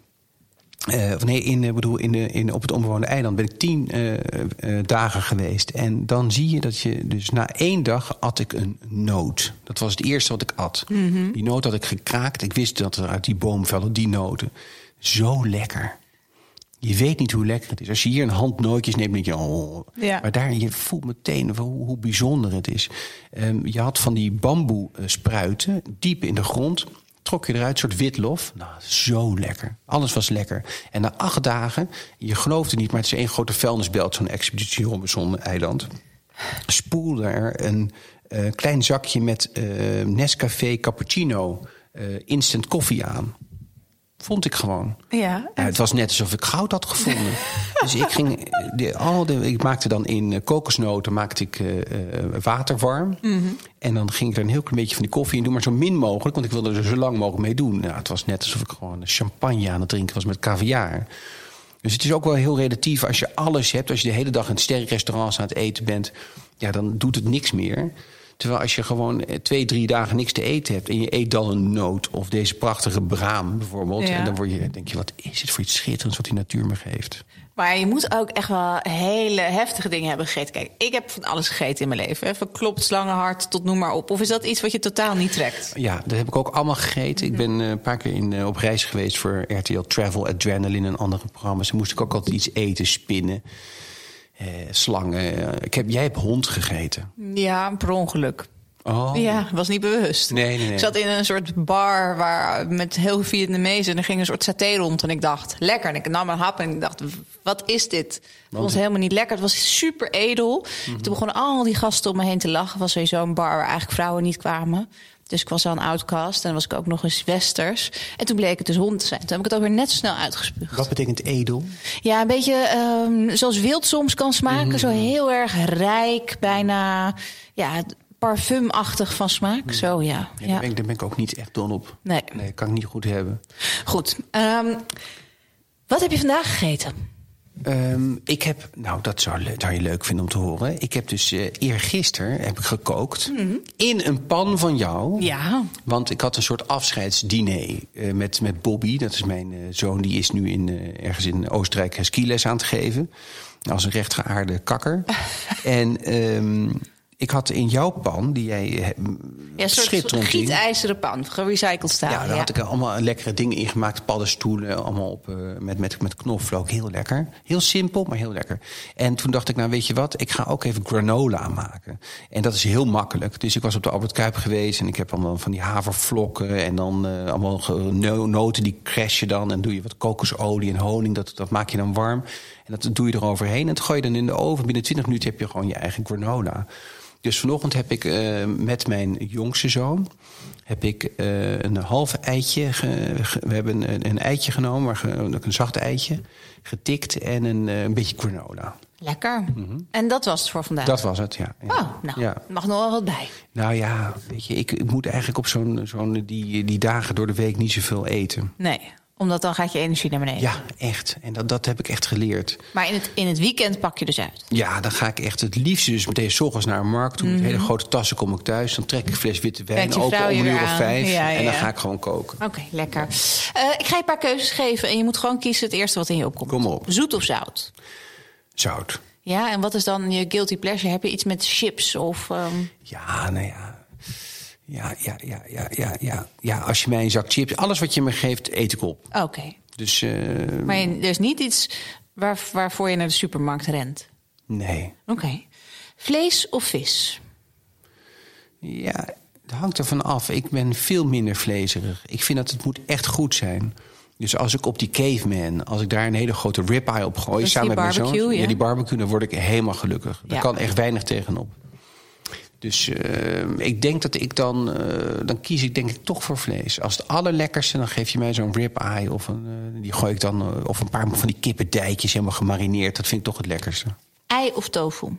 Uh, nee, in, uh, bedoel, in de, in, op het onbewoonde eiland ben ik tien uh, dagen geweest. En dan zie je dat je dus na één dag at ik een noot. Dat was het eerste wat ik at. Mm -hmm. Die noot had ik gekraakt. Ik wist dat er uit die boom velden die noten. Zo lekker. Je weet niet hoe lekker het is. Als je hier een hand nootjes neemt, denk je... Oh. Ja. Maar daar, je voelt meteen hoe, hoe bijzonder het is. Um, je had van die bamboe spruiten diep in de grond trok je eruit, een soort witlof. Nou, zo lekker. Alles was lekker. En na acht dagen, je geloofde niet, maar het is één grote vuilnisbelt, zo'n expeditie Robinson-eiland. Spoelde er een uh, klein zakje met uh, Nescafé Cappuccino uh, instant koffie aan. Vond ik gewoon. Ja, ja, het was net alsof ik goud had gevonden. dus ik ging. De, al de, ik maakte dan in kokosnoten maakte ik, uh, water warm. Mhm. Mm -hmm. En dan ging ik er een heel klein beetje van die koffie in doen, maar zo min mogelijk, want ik wilde er zo lang mogelijk mee doen. Nou, het was net alsof ik gewoon champagne aan het drinken was met caviar. Dus het is ook wel heel relatief als je alles hebt. Als je de hele dag in sterrenrestaurants aan het eten bent, ja, dan doet het niks meer. Terwijl als je gewoon twee, drie dagen niks te eten hebt... en je eet dan een noot of deze prachtige braam bijvoorbeeld... Ja. en dan word je, denk je, wat is het voor iets schitterends wat die natuur me geeft. Maar je moet ook echt wel hele heftige dingen hebben gegeten. Kijk, ik heb van alles gegeten in mijn leven. Hè. Van klopt, slangenhart tot noem maar op. Of is dat iets wat je totaal niet trekt? Ja, dat heb ik ook allemaal gegeten. Ik ben uh, een paar keer in, uh, op reis geweest voor RTL Travel Adrenaline en andere programma's. Dan moest ik ook altijd iets eten, spinnen. Uh, slangen. Ik heb, jij hebt hond gegeten. Ja, per ongeluk. Oh. Ja, was niet bewust. Nee, nee, nee. Ik zat in een soort bar waar, met heel Vietnamezen en er ging een soort saté rond. En ik dacht, lekker. En ik nam een hap en ik dacht, wat is dit? Het was helemaal niet lekker. Het was super edel. Mm -hmm. Toen begonnen al die gasten om me heen te lachen. Het was sowieso een bar waar eigenlijk vrouwen niet kwamen. Dus ik was al een outcast en dan was ik ook nog eens westers. En toen bleek het dus hond te zijn. Toen heb ik het ook weer net snel uitgespuugd. Wat betekent edel? Ja, een beetje um, zoals wild soms kan smaken. Mm. Zo heel erg rijk, bijna... Ja, parfumachtig van smaak. Mm. Zo, ja. ja, daar. Ben ik, daar ben ik ook niet echt dol op. Nee. Nee, kan ik niet goed hebben. Goed. Um, wat heb je vandaag gegeten? Um, ik heb, nou dat zou, zou, je leuk vinden om te horen. Ik heb dus uh, eergisteren heb ik gekookt mm. in een pan van jou. Ja. Want ik had een soort afscheidsdiner uh, met, met Bobby. Dat is mijn uh, zoon, die is nu in, ergens in Oostenrijk skiles aan het geven. Als een rechtgeaarde kakker. en um, ik had in jouw pan, die jij ja, een soort gietijzeren pan, gerecycled staal. Ja, daar ja. had ik allemaal lekkere dingen in gemaakt. Paddenstoelen, allemaal op, uh, met, met, met knoflook. Heel lekker. Heel simpel, maar heel lekker. En toen dacht ik, nou weet je wat, ik ga ook even granola maken. En dat is heel makkelijk. Dus ik was op de Albert Kuip geweest en ik heb allemaal van die havervlokken... en dan uh, allemaal noten, die crash je dan. En doe je wat kokosolie en honing, dat, dat maak je dan warm. En dat doe je eroverheen en dat gooi je dan in de oven. Binnen 20 minuten heb je gewoon je eigen granola. Dus vanochtend heb ik uh, met mijn jongste zoon heb ik uh, een half eitje. Ge, ge, we hebben een, een, eitje genomen, maar ge, een zacht eitje. Getikt en een, uh, een beetje granola. Lekker. Mm -hmm. En dat was het voor vandaag? Dat was het, ja. ja. Oh, nou, ja. mag nog wel wat bij. Nou ja, weet je, ik, ik moet eigenlijk op zo'n zo'n die, die dagen door de week niet zoveel eten. Nee omdat dan gaat je energie naar beneden. Ja, echt. En dat, dat heb ik echt geleerd. Maar in het, in het weekend pak je dus uit? Ja, dan ga ik echt het liefste dus meteen s ochtends naar een markt toe. Mm -hmm. Met hele grote tassen kom ik thuis. Dan trek ik een fles witte wijn open om een uur of vijf. Ja, ja, en dan ga ik gewoon koken. Oké, okay, lekker. Uh, ik ga je een paar keuzes geven. En je moet gewoon kiezen het eerste wat in je opkomt. Kom op. Zoet of zout? Zout. Ja, en wat is dan je guilty pleasure? Heb je iets met chips of... Um... Ja, nou ja... Ja, ja, ja, ja, ja, ja. Ja, als je mij een zak chips... Alles wat je me geeft, eet ik op. Oké. Okay. Dus, uh, maar er is niet iets waar, waarvoor je naar de supermarkt rent? Nee. Oké. Okay. Vlees of vis? Ja, het hangt ervan af. Ik ben veel minder vlezerig. Ik vind dat het moet echt goed zijn. Dus als ik op die caveman, als ik daar een hele grote ribeye op gooi... Dus samen met mijn zoon... Ja. ja, die barbecue, dan word ik helemaal gelukkig. Daar ja. kan echt weinig tegenop. Dus uh, ik denk dat ik dan, uh, dan kies ik denk ik toch voor vlees. Als het allerlekkerste, dan geef je mij zo'n rib-eye of een, uh, die gooi ik dan of een paar van die kippendijtjes helemaal gemarineerd. Dat vind ik toch het lekkerste. Ei of tofu?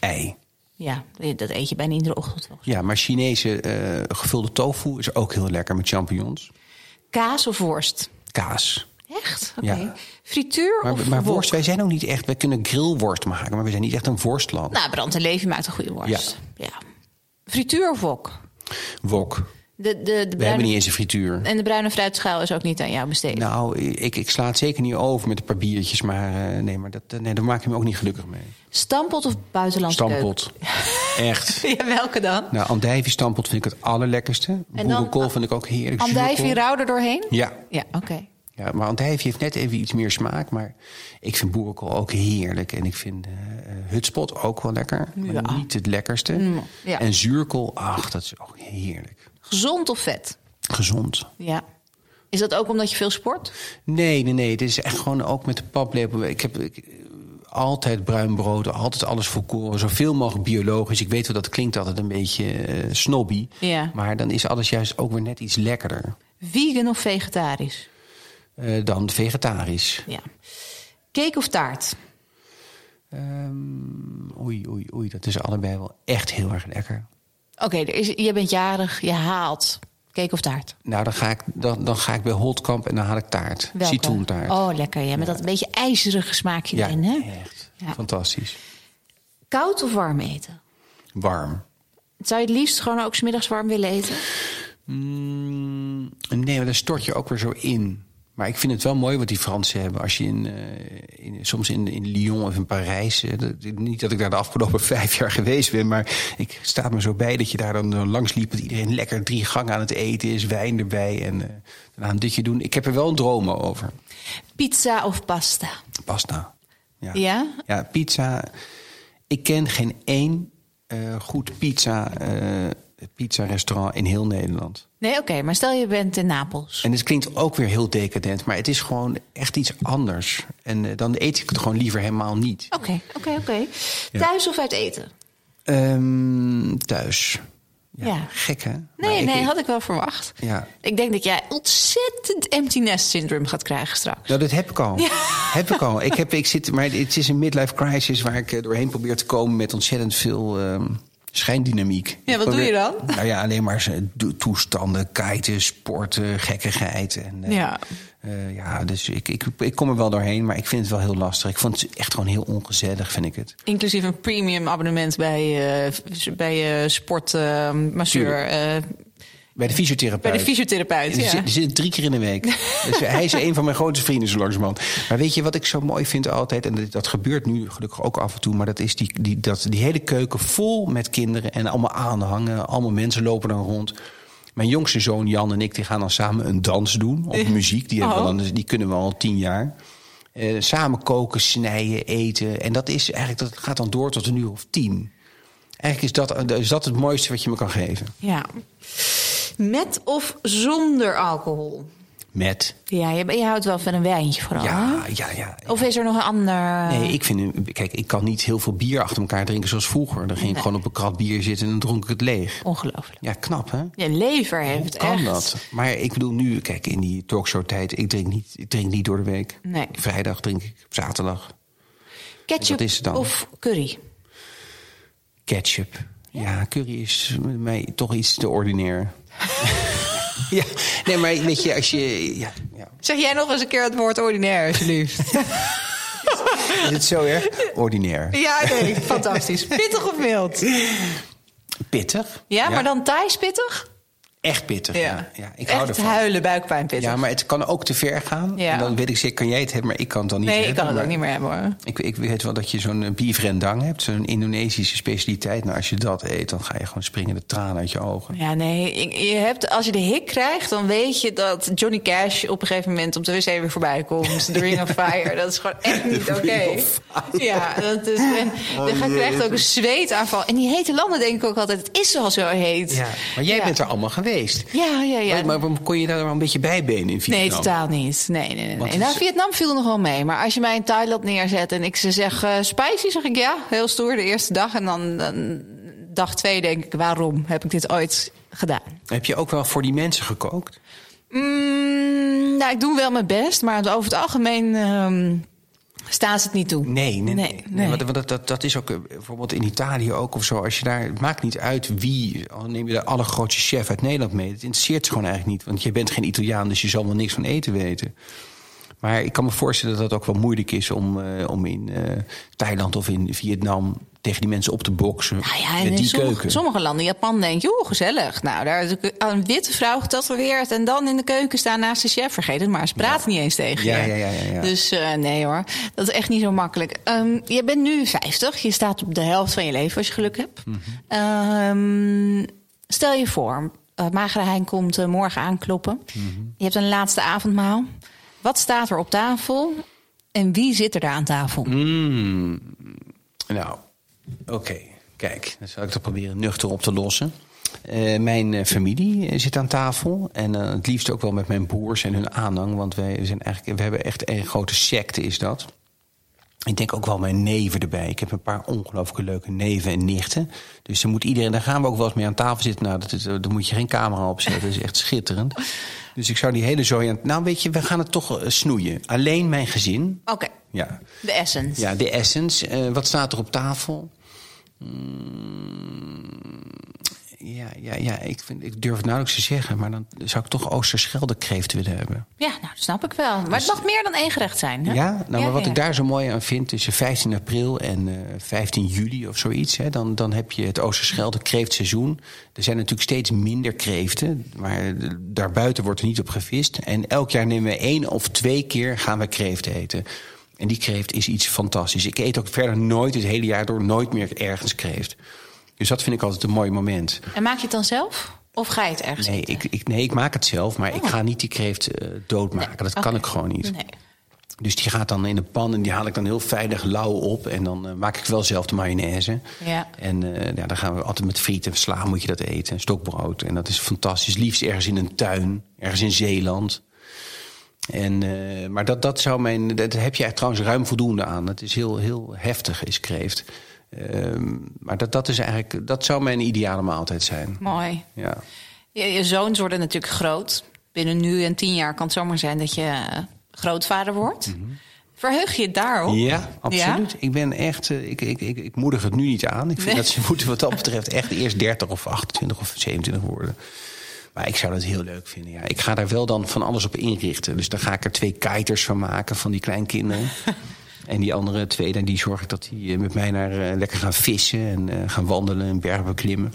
Ei. Ja, dat eet je bijna iedere ochtend wel. Ja, maar Chinese gevulde tofu is ook heel lekker met champignons. Kaas of worst? Kaas. Echt? Oké. Okay. Ja. Frituur maar, of Maar wok? worst, wij zijn ook niet echt... Wij kunnen grillworst maken, maar we zijn niet echt een worstland. Nou, Brand en maakt een goede worst. Ja. ja. Frituur of wok? Wok. De, de, de bruine... We hebben niet eens een frituur. En de bruine fruitschaal is ook niet aan jou besteed? Nou, ik, ik sla het zeker niet over met een paar biertjes. Maar uh, nee, maar dat, nee, daar maak je me ook niet gelukkig mee. Stampot of buitenlandse Stampot. Echt. ja, welke dan? Nou, andijvie stampot vind ik het allerlekkerste. Boerenkool vind ik ook heerlijk. Andijvie rauw er doorheen? Ja. Ja, oké. Okay. Ja, maar andijvie heeft net even iets meer smaak. Maar ik vind boerenkool ook heerlijk. En ik vind uh, hutspot ook wel lekker. Maar Ja. niet het lekkerste. Mm, ja. En zuurkool, ach, dat is ook heerlijk. Gezond of vet? Gezond. Ja. Is dat ook omdat je veel sport? Nee, nee, nee. Het is echt gewoon ook met de paplepel. Ik heb ik, altijd bruin brood, altijd alles volkoren. Zoveel mogelijk biologisch. Ik weet wel, dat klinkt altijd een beetje uh, snobby. Ja. Maar dan is alles juist ook weer net iets lekkerder. Vegan of vegetarisch? Uh, dan vegetarisch. Ja. Cake of taart? Um, oei, oei, oei. Dat is allebei wel echt heel erg lekker. Oké, okay, je bent jarig, je haalt cake of taart? Nou, dan ga ik, dan, dan ga ik bij Holtkamp en dan haal ik taart. Welke? Citroentaart. Oh, lekker. Ja, met ja. dat beetje ijzerige smaakje ja, erin, hè? echt. Ja. Fantastisch. Koud of warm eten? Warm. Zou je het liefst gewoon ook smiddags warm willen eten? Mm, nee, maar dan stort je ook weer zo in. Maar ik vind het wel mooi wat die Fransen hebben. Als je in, uh, in, soms in, in Lyon of in Parijs... Uh, dat, niet dat ik daar de afgelopen vijf jaar geweest ben... maar ik sta me zo bij dat je daar dan uh, langs liep... dat iedereen lekker drie gangen aan het eten is, wijn erbij... en daarna een dutje doen. Ik heb er wel een droom over. Pizza of pasta? Pasta. Ja, ja? ja pizza. Ik ken geen één goed pizza... pizza-restaurant in heel Nederland. Nee, oké, okay, maar stel je bent in Napels. En het klinkt ook weer heel decadent, maar het is gewoon echt iets anders. En uh, dan eet ik het gewoon liever helemaal niet. Oké, oké, oké. Thuis of uit eten? Um, thuis. Ja, ja. Gek, hè? Nee, nee, ik, had ik wel verwacht. Ja. Ik denk dat jij ontzettend empty nest syndroom gaat krijgen straks. Nou, dat heb ik al. Ja. Heb ik al. Ik, heb, ik zit, maar het is een midlife crisis waar ik doorheen probeer te komen met ontzettend veel... Um, schijndynamiek. Ja, wat doe je dan? Nou ja, alleen maar toestanden, kiten, sporten, gekkigheid. En, uh, ja. Uh, ja, dus ik, ik, ik kom er wel doorheen, maar ik vind het wel heel lastig. Ik vond het echt gewoon heel ongezellig, vind ik het. Inclusief een premium abonnement bij, uh, bij sportmasseur. Bij de fysiotherapeut. Bij de fysiotherapeut, die ja. Zit, die zit drie keer in de week. dus hij is een van mijn grootste vrienden, zo langzamerhand. Maar weet je wat ik zo mooi vind altijd? En dat, gebeurt nu gelukkig ook af en toe. Maar dat is die, die, dat, die hele keuken vol met kinderen. En allemaal aanhangen. Allemaal mensen lopen dan rond. Mijn jongste zoon Jan en ik die gaan dan samen een dans doen. Op muziek. Die, hebben Oh. we al, die kunnen we al tien jaar. Uh, samen koken, snijden, eten. En dat, is eigenlijk, dat gaat dan door tot een uur of tien. Eigenlijk is dat, is dat het mooiste wat je me kan geven. Ja. Met of zonder alcohol? Met. Ja, je, je houdt wel van een wijntje vooral. Ja, ja, ja. Of is er nog een ander. Nee, ik vind. Kijk, ik kan niet heel veel bier achter elkaar drinken zoals vroeger. Dan ging ik gewoon op een krat bier zitten en dan dronk ik het leeg. Ongelooflijk. Ja, knap hè? Je lever heeft Hoe kan echt. dat? Maar ik bedoel nu, kijk, in die talkshow-tijd, ik drink niet, ik drink niet door de week. Nee. Vrijdag drink ik, op zaterdag Ketchup is dan? of curry? ketchup. Ja, curry is met mij toch iets te ordinair. ja, nee, maar weet je, als je. Ja, ja. Zeg jij nog eens een keer het woord ordinair, alsjeblieft. Is het zo erg? Ordinair. ja, nee, fantastisch. Pittig of mild? Pittig. Ja, maar dan Thais pittig? Echt pittig. Ja. Ja. ik hou Echt ervan. huilen, buikpijn pittig. Ja, maar het kan ook te ver gaan. Ja. En dan weet ik zeker, kan jij het hebben, maar ik kan het dan niet nee, ik hebben. kan het ook niet meer hebben hoor. Ik, ik weet wel dat je zo'n eh, beef rendang hebt, zo'n Indonesische specialiteit. Nou, als je dat eet, dan ga je gewoon springen de tranen uit je ogen. Ja, nee. ik- Je hebt, als je de hik krijgt, dan weet je dat Johnny Cash op een gegeven moment op de wc weer voorbij komt. The Ring of Fire. Dat is gewoon echt niet oké. Ja, dat is. En dan ga je krijgt ook een zweetaanval. En die hete landen denk ik ook altijd, het is al zo heet. Ja, maar jij Ja. bent er allemaal geweest. Ja, ja, ja. Maar, maar kon je daar wel een beetje bijbenen in Vietnam? Nee, totaal niet. Nee, nee, nee. Nee. Nou, Vietnam viel nog wel mee. Maar als je mij in Thailand neerzet en ik ze zeg eh, spicy, zeg ik ja, heel stoer de eerste dag. En dan, dan dag twee denk ik, waarom heb ik dit ooit gedaan? Heb je ook wel voor die mensen gekookt? Mm, nou, ik doe wel mijn best, maar over het algemeen ehm, staan ze het niet toe. Nee, nee, nee. Nee, nee. nee. want dat, dat, dat is ook eh, bijvoorbeeld in Italië ook of zo. Als je daar, het maakt niet uit wie, al neem je de allergrootste chef uit Nederland mee. Het interesseert ze gewoon eigenlijk niet. Want je bent geen Italiaan, dus je zal wel niks van eten weten. Maar ik kan me voorstellen dat het ook wel moeilijk is om, eh, om in eh, Thailand of in Vietnam tegen die mensen op te boksen. Nou ja, met in die sommige, keuken. sommige landen, Japan, denk je, oeh, gezellig. Nou, daar een witte vrouw getatoeëerd en dan in de keuken staan naast de chef. Vergeet het maar, ze praten niet eens tegen Ja, je. ja, ja. Dus eh, nee hoor, dat is echt niet zo makkelijk. Ehm, je bent nu 50, je staat op de helft van je leven als je geluk hebt. Mhm. Ehm, stel je voor, uh, Magere Hein komt morgen aankloppen. Mhm. Je hebt een laatste avondmaal. Wat staat er op tafel en wie zit er daar aan tafel? Mm, nou, oké. Kijk, dan zal ik dat proberen nuchter op te lossen. Eh, mijn eh, familie eh, zit aan tafel. En het liefst ook wel met mijn broers en hun aanhang. Want wij zijn eigenlijk, we hebben echt een grote secte, is dat. Ik denk ook wel mijn neven erbij. Ik heb een paar ongelooflijke leuke neven en nichten. Dus er moet iedereen, daar gaan we ook wel eens mee aan tafel zitten. Nou, dat daar moet je geen camera op zetten. Dat is echt schitterend. Dus ik zou die hele zooi aan. Nou, weet je, we gaan het toch eh, snoeien. Alleen mijn gezin. Oké, Ja, de essence. ja de essence. Eh, wat staat er op tafel? Mm, ja, ja, ja ik, vind, ik durf het nauwelijks te zeggen. Maar dan zou ik toch Oosterschelde kreeft willen hebben. Ja, nou, dat snap ik wel. Maar het mag meer dan één gerecht zijn. Hè? Dus- Ja, nou, maar wat ja. ik daar zo mooi aan vind, tussen 15 april en eh 15 juli of zoiets, hè, dan, dan heb je het Oosterschelde kreeftseizoen. Er zijn natuurlijk steeds minder kreeften, maar eh, daarbuiten wordt er niet op gevist. En elk jaar nemen we één of twee keer gaan we kreeft eten. En die kreeft is iets fantastisch. Ik eet ook verder nooit het hele jaar door nooit meer ergens kreeft. Dus dat vind ik altijd een mooi moment. En maak je het dan zelf? Of ga je het ergens Nee, ik, ik, nee, ik maak het zelf, maar ik ga niet die kreeft eh, doodmaken. dat kan ik gewoon niet. Nee. Dus die gaat dan in de pan en die haal ik dan heel veilig lauw op. En dan eh, maak ik wel zelf de mayonaise. Ja. En eh, ja, dan gaan we altijd met frieten, sla moet je dat eten. Stokbrood. En dat is fantastisch. Liefst ergens in een tuin, ergens in Zeeland. En, maar dat, dat zou mijn. Dat heb je trouwens ruim voldoende aan. Het is heel, heel heftig, is kreeft. Ehm, maar dat, dat is eigenlijk. Dat zou mijn ideale maaltijd zijn. Mooi. Ja. Je, je zoons worden natuurlijk groot. Binnen nu en tien jaar kan het zomaar zijn dat je eh, grootvader wordt. Verheug je daarop? Mhm. Ja, absoluut. Ik ben echt. eh, Ik, ik, ik, ik moedig het nu niet aan. Ik vind Nee. dat ze moeten, wat dat betreft, echt eerst 30 of 28 of 27 worden. Maar ik zou dat heel leuk vinden. Ja. Ik ga daar wel dan van alles op inrichten. Dus dan ga ik er twee kiters van maken van die kleinkinderen. en die andere twee, dan die zorg ik dat die eh, met mij naar eh, lekker gaan vissen en eh, gaan wandelen en bergen beklimmen.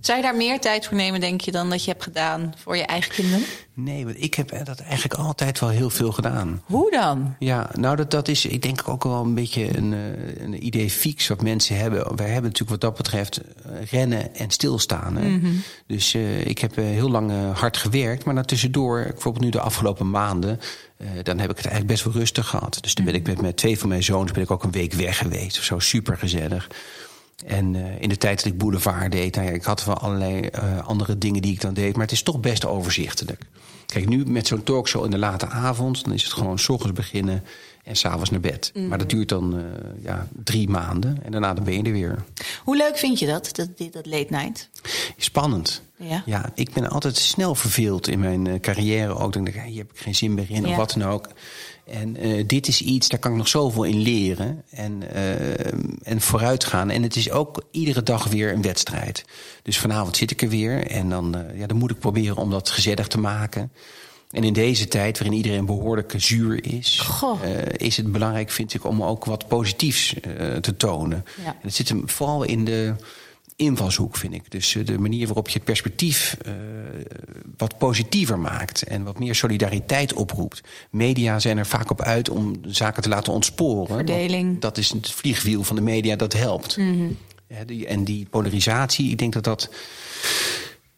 Zou je daar meer tijd voor nemen, denk je, dan dat je hebt gedaan voor je eigen kinderen? Nee, want ik heb dat eigenlijk altijd wel heel veel gedaan. Hoe dan? Ja, nou dat, dat is ik denk ook wel een beetje een, een idee fix wat mensen hebben. Wij hebben natuurlijk wat dat betreft rennen en stilstaan. Hè? Dus eh, ik heb heel lang hard gewerkt, maar dan tussendoor, bijvoorbeeld nu de afgelopen maanden, eh, dan heb ik het eigenlijk best wel rustig gehad. Dus dan ben ik met, met twee van mijn zoons ben ik ook een week weg geweest of zo, super gezellig. En eh, in de tijd dat ik boulevard deed, nou ja, ik had wel allerlei eh, andere dingen die ik dan deed, maar het is toch best overzichtelijk. Kijk, nu met zo'n talkshow in de late avond, dan is het gewoon s ochtends beginnen en s'avonds naar bed. Maar dat duurt dan eh, ja, drie maanden en daarna dan ben je er weer. Hoe leuk vind je dat, dat, dat late night? Spannend. Ja. Ja, ik ben altijd snel verveeld in mijn eh, carrière ook. Dan denk ik, hier heb ik geen zin meer in Ja. of wat dan ook. En eh, dit is iets, daar kan ik nog zoveel in leren en, en vooruit gaan. En het is ook iedere dag weer een wedstrijd. Dus vanavond zit ik er weer en dan, ja, dan moet ik proberen om dat gezellig te maken. En in deze tijd, waarin iedereen behoorlijk zuur is, eh, is het belangrijk, vind ik, om ook wat positiefs eh, te tonen. Ja. En het zit hem vooral in de invalshoek, vind ik. Dus eh, de manier waarop je het perspectief wat positiever maakt en wat meer solidariteit oproept. Media zijn er vaak op uit om zaken te laten ontsporen. Verdeling. Dat is het vliegwiel van de media, dat helpt. Die- en die polarisatie, ik denk dat dat.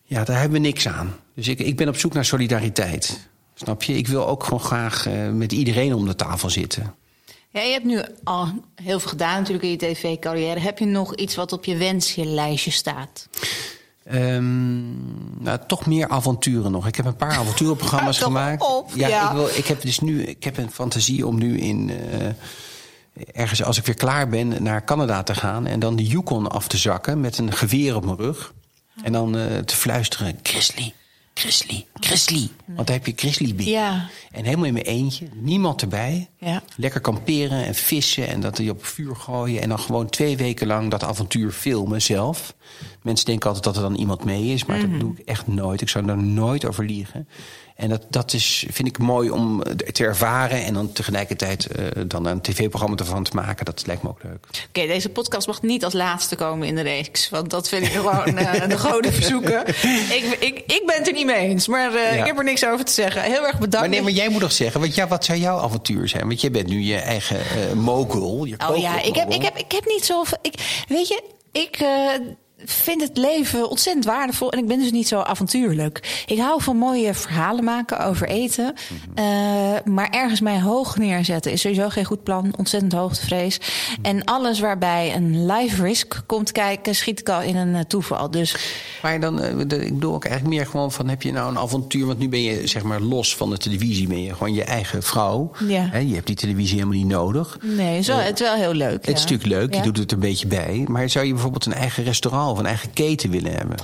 Ja, daar hebben we niks aan. Dus ik, ik ben op zoek naar solidariteit. Snap je? Ik wil ook gewoon graag eh, met iedereen om de tafel zitten. Ja, je hebt nu al heel veel gedaan natuurlijk in je tv-carrière. Heb je nog iets wat op je wenslijstje staat? Ehm, nou, toch meer avonturen nog. Ik heb een paar avonturenprogramma's gemaakt. op, ja, ja. Ik, wil, ik heb dus nu ik heb een fantasie om nu in, eh, ergens als ik weer klaar ben naar Canada te gaan en dan de Yukon af te zakken met een geweer op mijn rug. En dan uh, te fluisteren: Chrisley, Chrisley, Chrisley. Want dan heb je Chrisley binnen. Ja. En helemaal in mijn eentje, niemand erbij. Ja. Lekker kamperen en vissen en dat je op vuur gooien. En dan gewoon twee weken lang dat avontuur filmen zelf. Mensen denken altijd dat er dan iemand mee is, maar dat doe ik echt nooit. Ik zou daar nooit over liegen. En dat, dat is, vind ik mooi om te ervaren en dan tegelijkertijd uh, dan een tv-programma ervan te maken. Dat lijkt me ook leuk. Oké, deze podcast mag niet als laatste komen in de reeks. Want dat vind ik gewoon uh, de goden verzoeken. ik, ik, ik ben het er niet mee eens, maar uh, ja. ik heb er niks over te zeggen. Heel erg bedankt. Maar nee, maar jij moet nog zeggen, want ja, wat zou jouw avontuur zijn? Want jij bent nu je eigen mogul. Je oh ja, ik heb, ik, heb, ik heb niet zoveel... Ik, weet je, ik vind het leven ontzettend waardevol. En ik ben dus niet zo avontuurlijk. Ik hou van mooie verhalen maken over eten. Uh, maar ergens mij hoog neerzetten is sowieso geen goed plan. Ontzettend hoogtevrees. En alles waarbij een life risk komt kijken, schiet ik al in een uh, toeval. Dus... Maar dan, de, ik bedoel ook eigenlijk meer gewoon van... heb je nou een avontuur? Want nu ben je zeg maar los van de televisie. Ben je gewoon je eigen vrouw. Ja. Hè? Je hebt die televisie helemaal niet nodig. Nee, zo, het is wel heel leuk. Het ja. is natuurlijk leuk. Je doet het een beetje bij. Maar zou je bijvoorbeeld een eigen restaurant of een eigen keten willen hebben?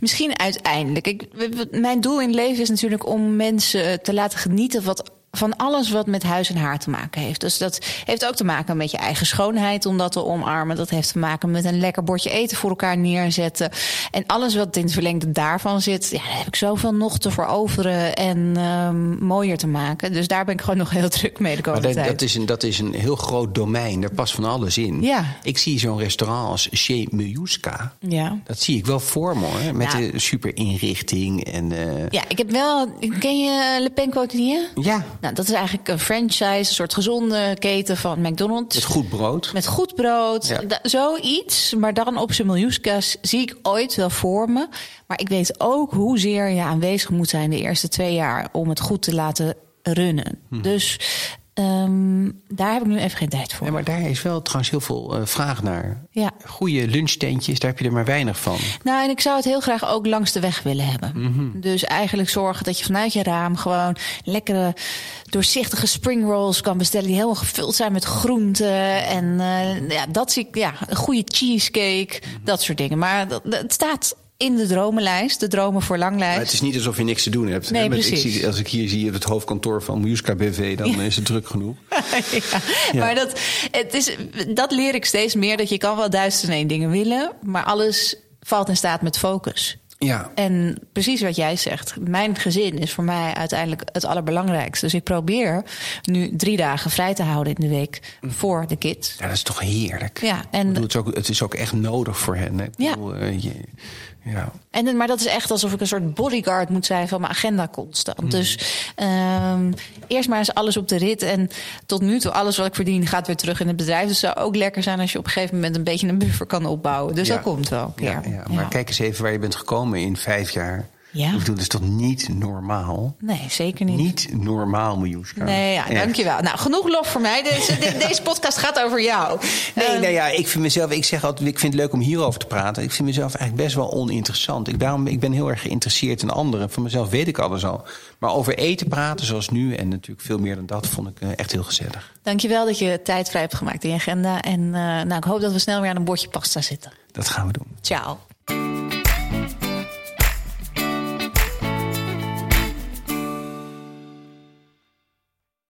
Misschien uiteindelijk. Ik, mijn doel in het leven is natuurlijk om mensen te laten genieten wat van alles wat met huis en haar te maken heeft. Dus dat heeft ook te maken met je eigen schoonheid om dat te omarmen. Dat heeft te maken met een lekker bordje eten voor elkaar neerzetten. En alles wat in het verlengde daarvan zit, ja, daar heb ik zoveel nog te veroveren en um, mooier te maken. Dus daar ben ik gewoon nog heel druk mee de komende dat, tijd. Dat is, een, dat is een heel groot domein. Daar past van alles in. Ja. Ik zie zo'n restaurant als Chez Miljuska. Ja. Dat zie ik wel voor me hoor. Met Ja. de super inrichting. En, eh, Ja, ik heb wel. Ken je Le Pen Quotidien? ja, Nou, dat is eigenlijk een franchise, een soort gezonde keten van McDonald's. met goed brood. Met goed brood, Ja. zoiets. Maar dan op zijn miljoenskas zie ik ooit wel voor me. Maar ik weet ook hoezeer je aanwezig moet zijn de eerste twee jaar om het goed te laten runnen. Hm. Dus ehm, daar heb ik nu even geen tijd voor. Ja, maar daar is wel trouwens heel veel eh, vraag naar. Ja. Goede lunchtentjes, daar heb je er maar weinig van. Nou, en ik zou het heel graag ook langs de weg willen hebben. Mhm. Dus eigenlijk zorgen dat je vanuit je raam gewoon lekkere, doorzichtige spring rolls kan bestellen. Die helemaal gevuld zijn met groenten. En eh, ja, dat zie ik, ja, een goede cheesecake, Mhm. dat soort dingen. Maar dat- het staat in de dromenlijst, de dromen voor langlijst. Maar het is niet alsof je niks te doen hebt. Nee, ik precies. zie, als ik hier zie het hoofdkantoor van Muska BV, dan is het druk genoeg. ja. Ja. Maar dat, het is, dat leer ik steeds meer. Dat je kan wel duizend en één dingen willen. Maar alles valt in staat met focus. Ja, En precies wat jij zegt. Mijn gezin is voor mij uiteindelijk het allerbelangrijkste. Dus ik probeer nu drie dagen vrij te houden in de week voor de kids. ja dat is toch heerlijk. Ja, en, bedoel, het, is ook, het is ook echt nodig voor hen. Hè? Ik Ja. bedoel, eh, je, ja. en, maar dat is echt alsof ik een soort bodyguard moet zijn van mijn agenda constant. Dus ehm, eerst maar eens alles op de rit. En tot nu toe, alles wat ik verdien gaat weer terug in het bedrijf. Dus het zou ook lekker zijn als je op een gegeven moment een beetje een buffer kan opbouwen. Dus Ja. dat komt wel. Ja, ja. Maar kijk eens even waar je bent gekomen in vijf jaar. Ja. Ik bedoel, dat is toch niet normaal? Nee, zeker niet. Niet normaal, Miljuska. Nee, ja, Echt. dankjewel. Nou, genoeg lof voor mij. Deze, de- deze podcast gaat over jou. Nee, Ehm, nou ja, ik vind mezelf, ik zeg altijd, ik vind het leuk om hierover te praten. Ik vind mezelf eigenlijk best wel oninteressant. Ik, daarom, ik ben heel erg geïnteresseerd in anderen. Van mezelf weet ik alles al. Maar over eten praten zoals nu, en natuurlijk veel meer dan dat, vond ik eh, echt heel gezellig. Dankjewel dat je tijd vrij hebt gemaakt in je agenda. En eh, nou, ik hoop dat we snel weer aan een bordje pasta zitten. Dat gaan we doen. Ciao.